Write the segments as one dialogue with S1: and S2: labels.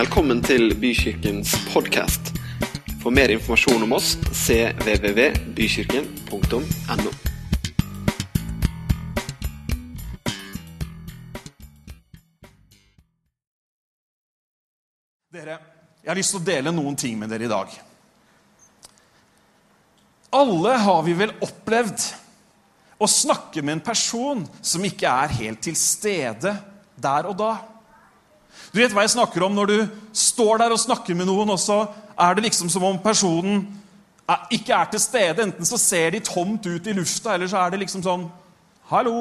S1: Velkommen til Bykirkens podkast. For mer informasjon om oss cvvvbykirken.no.
S2: Dere, jeg har lyst til å dele noen ting med dere i dag. Alle har vi vel opplevd å snakke med en person som ikke er helt til stede der og da. Du vet hva jeg snakker om når du står der og snakker med noen, og så er det liksom som om personen er, ikke er til stede. Enten så ser de tomt ut i lufta, eller så er det liksom sånn Hallo!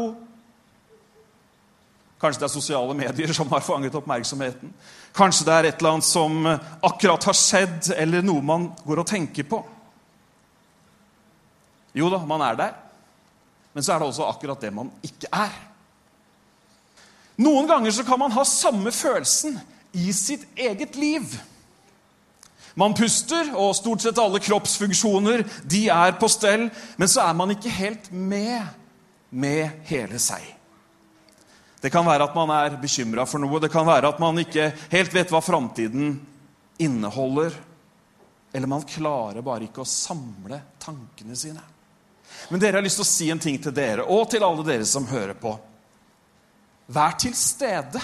S2: Kanskje det er sosiale medier som har fanget oppmerksomheten. Kanskje det er et eller annet som akkurat har skjedd, eller noe man går og tenker på. Jo da, man er der, men så er det også akkurat det man ikke er. Noen ganger så kan man ha samme følelsen i sitt eget liv. Man puster, og stort sett alle kroppsfunksjoner de er på stell, men så er man ikke helt med med hele seg. Det kan være at man er bekymra for noe, det kan være at man ikke helt vet hva framtiden inneholder. Eller man klarer bare ikke å samle tankene sine. Men dere har lyst til å si en ting til dere, og til alle dere som hører på. Vær til stede.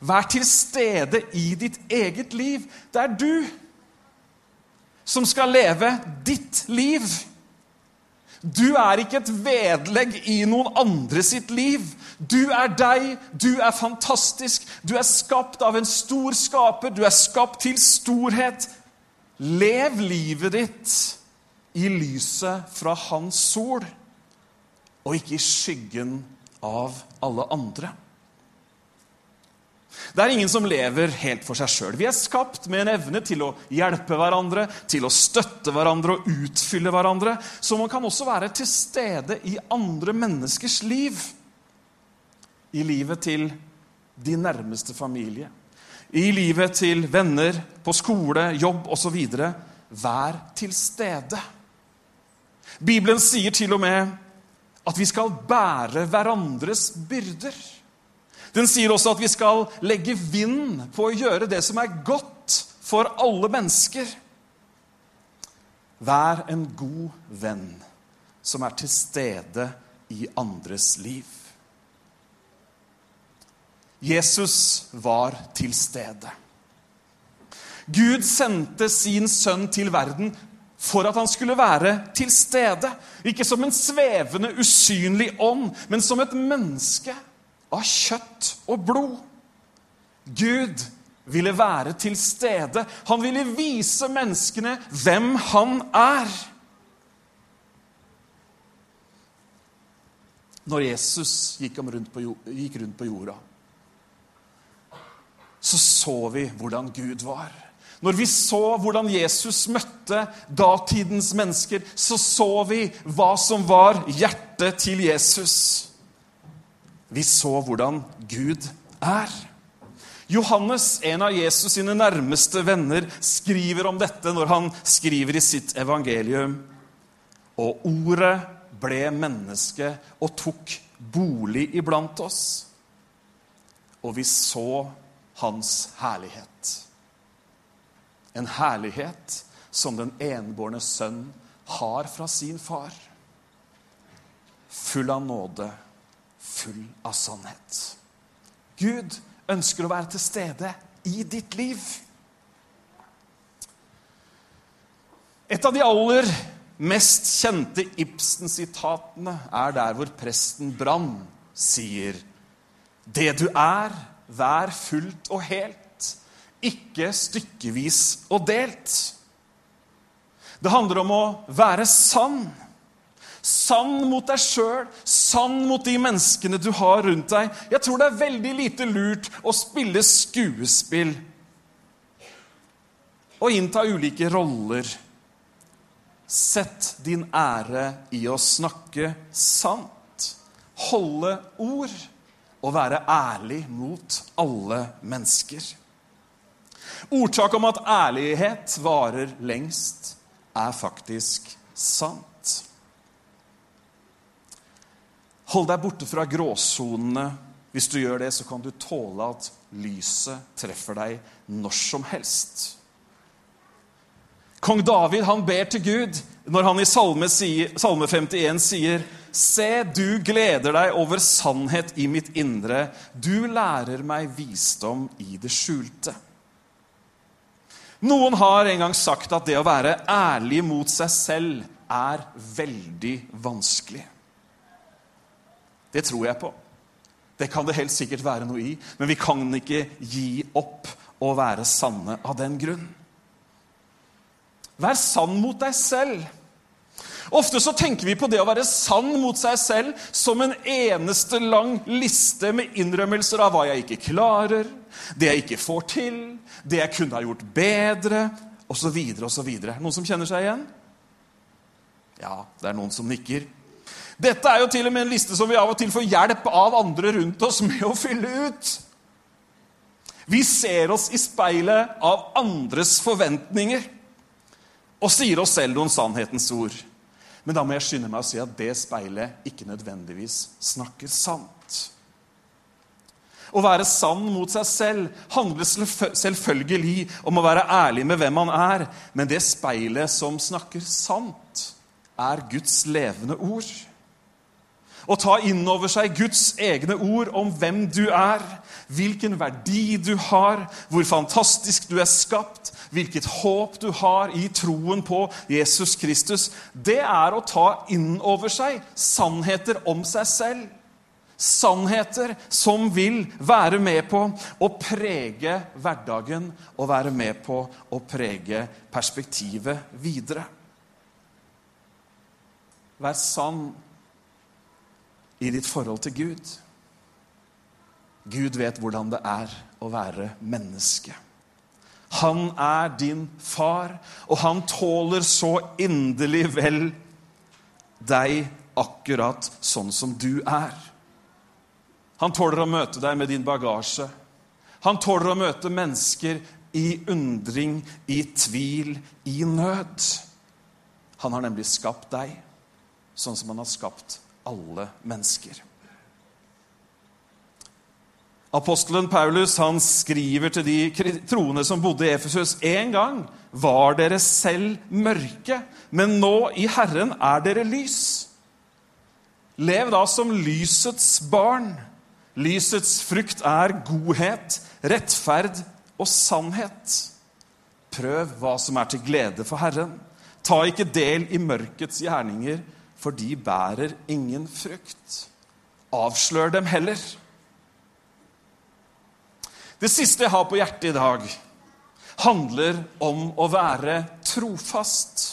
S2: Vær til stede i ditt eget liv. Det er du som skal leve ditt liv. Du er ikke et vedlegg i noen andre sitt liv. Du er deg, du er fantastisk. Du er skapt av en stor skaper, du er skapt til storhet. Lev livet ditt i lyset fra hans sol, og ikke i skyggen av alle andre. Det er ingen som lever helt for seg sjøl. Vi er skapt med en evne til å hjelpe hverandre, til å støtte hverandre og utfylle hverandre. Så man kan også være til stede i andre menneskers liv. I livet til de nærmeste familie. I livet til venner, på skole, jobb osv. Vær til stede. Bibelen sier til og med at vi skal bære hverandres byrder. Den sier også at vi skal legge vind på å gjøre det som er godt for alle mennesker. Vær en god venn som er til stede i andres liv. Jesus var til stede. Gud sendte sin sønn til verden for at han skulle være til stede. Ikke som en svevende, usynlig ånd, men som et menneske av kjøtt og blod. Gud ville være til stede. Han ville vise menneskene hvem han er. Når Jesus gikk rundt på, gikk rundt på jorda, så så vi hvordan Gud var. Når vi så hvordan Jesus møtte datidens mennesker, så så vi hva som var hjertet til Jesus. Vi så hvordan Gud er. Johannes, en av Jesus sine nærmeste venner, skriver om dette når han skriver i sitt evangelium. Og ordet ble menneske og tok bolig iblant oss. Og vi så hans herlighet. En herlighet som den enbårne sønn har fra sin far. Full av nåde, full av sannhet. Gud ønsker å være til stede i ditt liv. Et av de aller mest kjente Ibsen-sitatene er der hvor presten Brann sier Det du er, vær fullt og helt, ikke stykkevis og delt. Det handler om å være sann. Sann mot deg sjøl, sann mot de menneskene du har rundt deg. Jeg tror det er veldig lite lurt å spille skuespill og innta ulike roller. Sett din ære i å snakke sant, holde ord og være ærlig mot alle mennesker. Ordtaket om at ærlighet varer lengst, er faktisk sant. Hold deg borte fra gråsonene Hvis du gjør det, så kan du tåle at lyset treffer deg når som helst. Kong David han ber til Gud når han i Salme, Salme 51 sier Se, du gleder deg over sannhet i mitt indre. Du lærer meg visdom i det skjulte. Noen har en gang sagt at det å være ærlig mot seg selv er veldig vanskelig. Det tror jeg på. Det kan det helt sikkert være noe i, men vi kan ikke gi opp å være sanne av den grunn. Vær sann mot deg selv. Ofte så tenker vi på det å være sann mot seg selv som en eneste lang liste med innrømmelser av hva jeg ikke klarer, det jeg ikke får til, det jeg kunne ha gjort bedre, osv. osv. Noen som kjenner seg igjen? Ja, det er noen som nikker. Dette er jo til og med en liste som vi av og til får hjelp av andre rundt oss med å fylle ut. Vi ser oss i speilet av andres forventninger og sier oss selv noen sannhetens ord. Men da må jeg skynde meg å si at det speilet ikke nødvendigvis snakker sant. Å være sann mot seg selv handler selvfølgelig om å være ærlig med hvem man er, men det speilet som snakker sant, er Guds levende ord. Å ta inn over seg Guds egne ord om hvem du er, hvilken verdi du har, hvor fantastisk du er skapt, hvilket håp du har i troen på Jesus Kristus, det er å ta inn over seg sannheter om seg selv. Sannheter som vil være med på å prege hverdagen og være med på å prege perspektivet videre. Vær sann i ditt forhold til Gud. Gud vet hvordan det er å være menneske. Han er din far, og han tåler så inderlig vel deg akkurat sånn som du er. Han tåler å møte deg med din bagasje. Han tåler å møte mennesker i undring, i tvil, i nød. Han har nemlig skapt deg sånn som han har skapt alle mennesker. Apostelen Paulus han skriver til de troende som bodde i Efesus En gang var dere selv mørke, men nå i Herren er dere lys. Lev da som lysets barn. Lysets frukt er godhet, rettferd og sannhet. Prøv hva som er til glede for Herren. Ta ikke del i mørkets gjerninger, for de bærer ingen frukt. Avslør dem heller. Det siste jeg har på hjertet i dag, handler om å være trofast.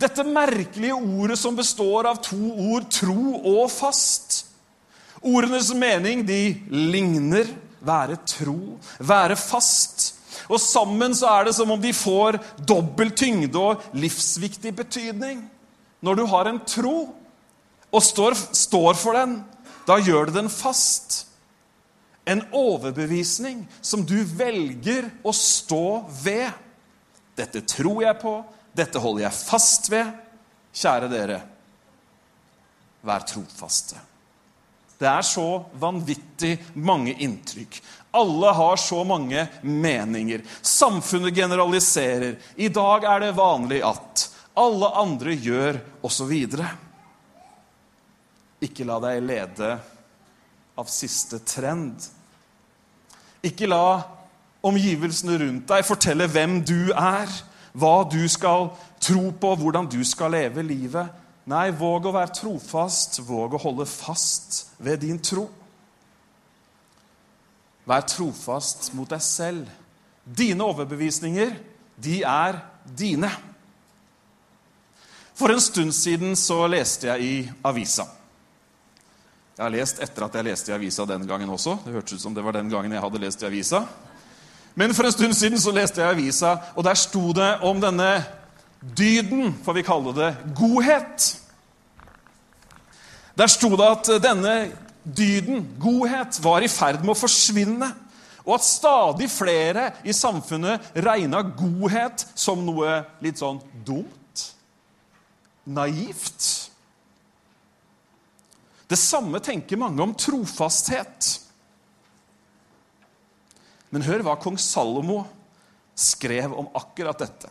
S2: Dette merkelige ordet som består av to ord, tro og fast. Ordenes mening de ligner være tro, være fast. Og sammen så er det som om de får dobbel tyngde og livsviktig betydning. Når du har en tro og står, står for den, da gjør du den fast. En overbevisning som du velger å stå ved. Dette tror jeg på, dette holder jeg fast ved. Kjære dere, vær trofaste. Det er så vanvittig mange inntrykk. Alle har så mange meninger. Samfunnet generaliserer. I dag er det vanlig at alle andre gjør, osv. Ikke la deg lede av siste trend. Ikke la omgivelsene rundt deg fortelle hvem du er, hva du skal tro på, hvordan du skal leve livet. Nei, våg å være trofast, våg å holde fast ved din tro. Vær trofast mot deg selv. Dine overbevisninger, de er dine. For en stund siden så leste jeg i avisa. Jeg har lest etter at jeg leste i avisa den gangen også. Det hørtes ut som det var den gangen jeg hadde lest i avisa. Men for en stund siden så leste jeg i avisa, og der sto det om denne dyden, får vi kalle det, godhet. Der sto det at denne dyden, godhet, var i ferd med å forsvinne. Og at stadig flere i samfunnet regna godhet som noe litt sånn dumt naivt. Det samme tenker mange om trofasthet. Men hør hva kong Salomo skrev om akkurat dette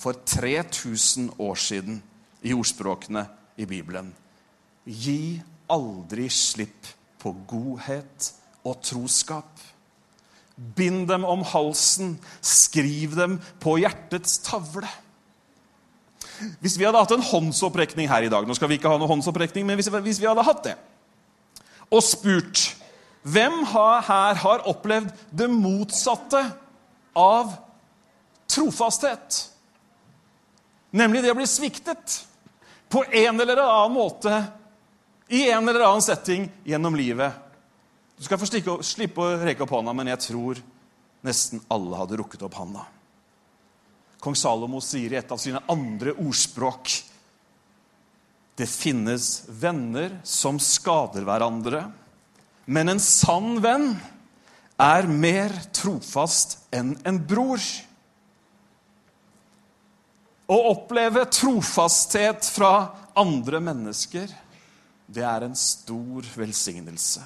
S2: for 3000 år siden i ordspråkene i Bibelen. Gi aldri slipp på godhet og troskap. Bind dem om halsen, skriv dem på hjertets tavle. Hvis vi hadde hatt en håndsopprekning her i dag Nå skal vi ikke ha noen håndsopprekning, men hvis, vi hadde hatt det, og spurt hvem her har opplevd det motsatte av trofasthet? Nemlig det å bli sviktet på en eller annen måte i en eller annen setting gjennom livet. Du skal få slippe å reke opp hånda, men jeg tror nesten alle hadde rukket opp hånda. Kong Salomo sier i et av sine andre ordspråk Det finnes venner som skader hverandre, men en sann venn er mer trofast enn en bror. Å oppleve trofasthet fra andre mennesker, det er en stor velsignelse.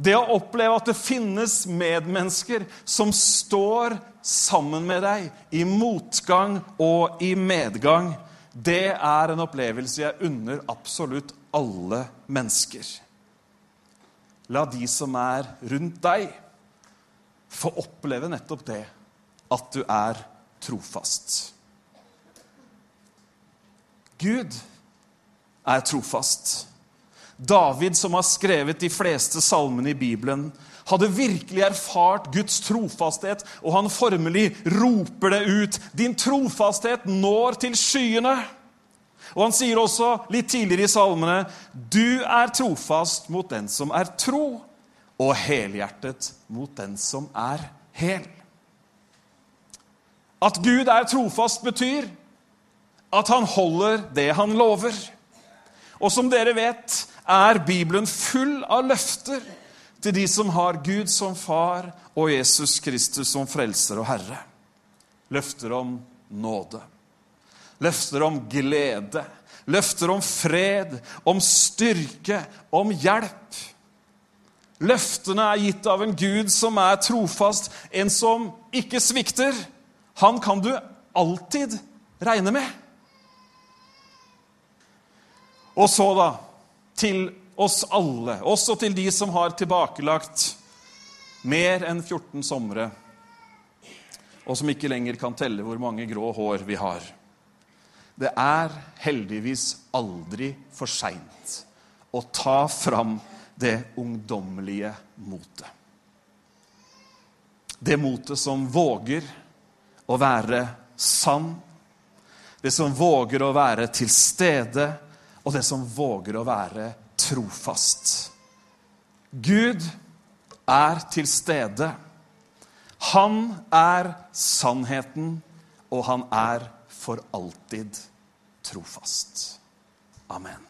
S2: Det å oppleve at det finnes medmennesker som står sammen med deg i motgang og i medgang, det er en opplevelse jeg unner absolutt alle mennesker. La de som er rundt deg, få oppleve nettopp det at du er trofast. Gud er trofast. David, som har skrevet de fleste salmene i Bibelen, hadde virkelig erfart Guds trofasthet, og han formelig roper det ut. Din trofasthet når til skyene. Og han sier også litt tidligere i salmene, du er trofast mot den som er tro, og helhjertet mot den som er hel. At Gud er trofast, betyr at han holder det han lover. Og som dere vet, er Bibelen full av løfter til de som har Gud som far og Jesus Kristus som frelser og herre. Løfter om nåde. Løfter om glede. Løfter om fred, om styrke, om hjelp. Løftene er gitt av en Gud som er trofast, en som ikke svikter. Han kan du alltid regne med. Og så, da, til oss alle, også til de som har tilbakelagt mer enn 14 somre, og som ikke lenger kan telle hvor mange grå hår vi har. Det er heldigvis aldri for seint å ta fram det ungdommelige motet. Det motet som våger å være sann, det som våger å være til stede og det som våger å være trofast. Gud er til stede. Han er sannheten, og han er for alltid trofast. Amen.